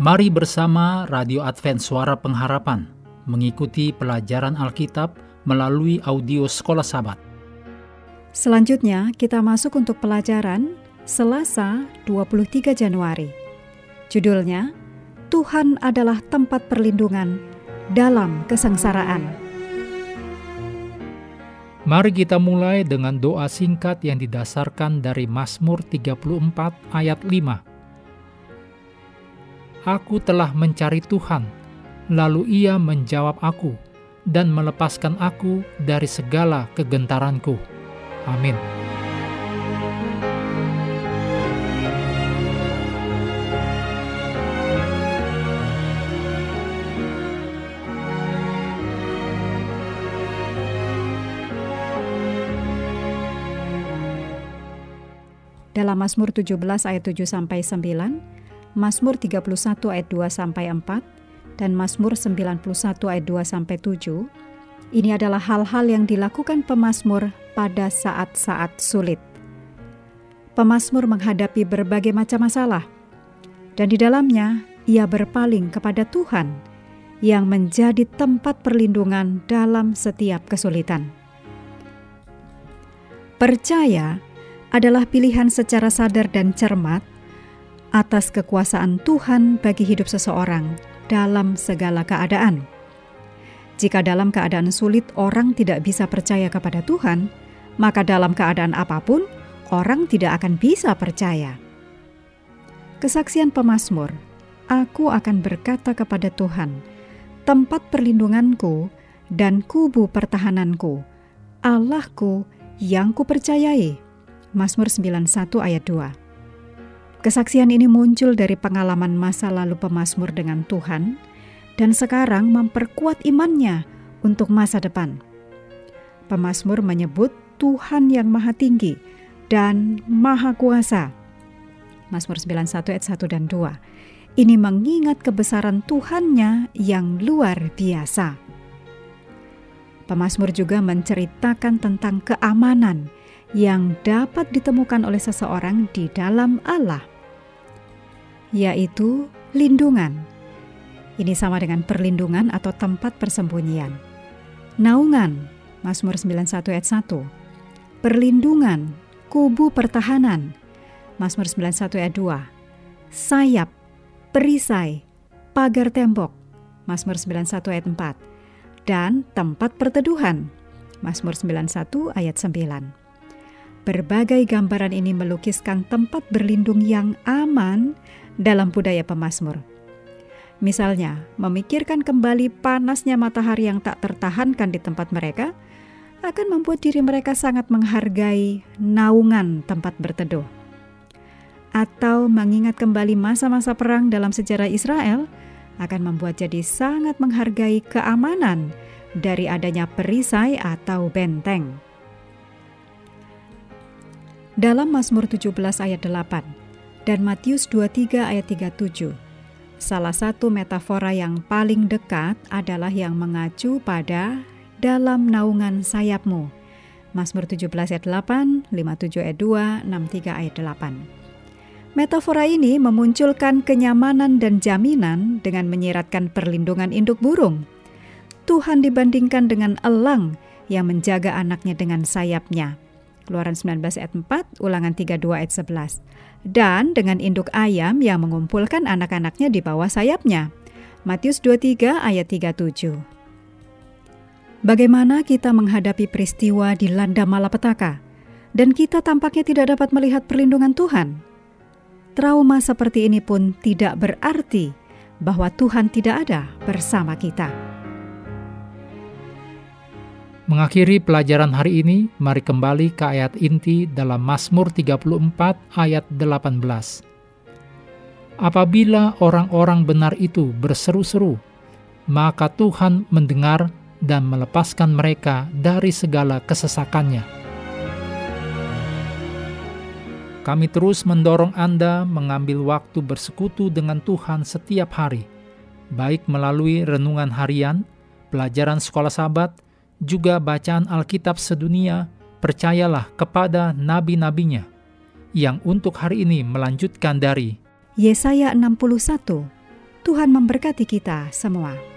Mari bersama Radio Advent Suara Pengharapan mengikuti pelajaran Alkitab melalui audio Sekolah Sabat. Selanjutnya kita masuk untuk pelajaran Selasa 23 Januari. Judulnya Tuhan adalah tempat perlindungan dalam kesengsaraan. Mari kita mulai dengan doa singkat yang didasarkan dari Mazmur 34 ayat 5 Aku telah mencari Tuhan, lalu Ia menjawab aku dan melepaskan aku dari segala kegentaranku. Amin. Dalam Mazmur 17 ayat 7 sampai 9, Mazmur 31 ayat 2 sampai 4 dan Mazmur 91 ayat 2 sampai 7 ini adalah hal-hal yang dilakukan pemazmur pada saat-saat sulit. Pemazmur menghadapi berbagai macam masalah dan di dalamnya ia berpaling kepada Tuhan yang menjadi tempat perlindungan dalam setiap kesulitan. Percaya adalah pilihan secara sadar dan cermat atas kekuasaan Tuhan bagi hidup seseorang dalam segala keadaan. Jika dalam keadaan sulit orang tidak bisa percaya kepada Tuhan, maka dalam keadaan apa pun orang tidak akan bisa percaya. Kesaksian pemazmur, aku akan berkata kepada Tuhan, tempat perlindunganku dan kubu pertahananku, Allahku yang kupercayai. Mazmur 91 ayat 2. Kesaksian ini muncul dari pengalaman masa lalu pemazmur dengan Tuhan dan sekarang memperkuat imannya untuk masa depan. Pemazmur menyebut Tuhan yang maha tinggi dan maha kuasa. Mazmur 91 ayat 1 dan 2. Ini mengingat kebesaran Tuhannya yang luar biasa. Pemazmur juga menceritakan tentang keamanan yang dapat ditemukan oleh seseorang di dalam Allah yaitu lindungan. Ini sama dengan perlindungan atau tempat persembunyian. Naungan, Mazmur 91 ayat 1. Perlindungan, kubu pertahanan, Mazmur 91 ayat 2. Sayap, perisai, pagar tembok, Mazmur 91 ayat 4. Dan tempat perteduhan, Mazmur 91 ayat 9. Berbagai gambaran ini melukiskan tempat berlindung yang aman dalam budaya pemazmur. Misalnya, memikirkan kembali panasnya matahari yang tak tertahankan di tempat mereka akan membuat diri mereka sangat menghargai naungan tempat berteduh. Atau mengingat kembali masa-masa perang dalam sejarah Israel akan membuat jadi sangat menghargai keamanan dari adanya perisai atau benteng. Dalam Mazmur 17 ayat 8, dan Matius 23 ayat 37. Salah satu metafora yang paling dekat adalah yang mengacu pada dalam naungan sayapmu. Mazmur 17 ayat 8, 57 ayat 2, 63 ayat 8. Metafora ini memunculkan kenyamanan dan jaminan dengan menyiratkan perlindungan induk burung. Tuhan dibandingkan dengan elang yang menjaga anaknya dengan sayapnya. Keluaran 19 ayat 4, ulangan 32 ayat 11 dan dengan induk ayam yang mengumpulkan anak-anaknya di bawah sayapnya. Matius 23 ayat 37. Bagaimana kita menghadapi peristiwa di landa malapetaka dan kita tampaknya tidak dapat melihat perlindungan Tuhan? Trauma seperti ini pun tidak berarti bahwa Tuhan tidak ada bersama kita. Mengakhiri pelajaran hari ini, mari kembali ke ayat inti dalam Mazmur 34 ayat 18. Apabila orang-orang benar itu berseru-seru, maka Tuhan mendengar dan melepaskan mereka dari segala kesesakannya. Kami terus mendorong Anda mengambil waktu bersekutu dengan Tuhan setiap hari, baik melalui renungan harian, pelajaran sekolah sahabat, juga bacaan Alkitab sedunia, percayalah kepada nabi-nabinya, yang untuk hari ini melanjutkan dari Yesaya 61 Tuhan memberkati kita semua.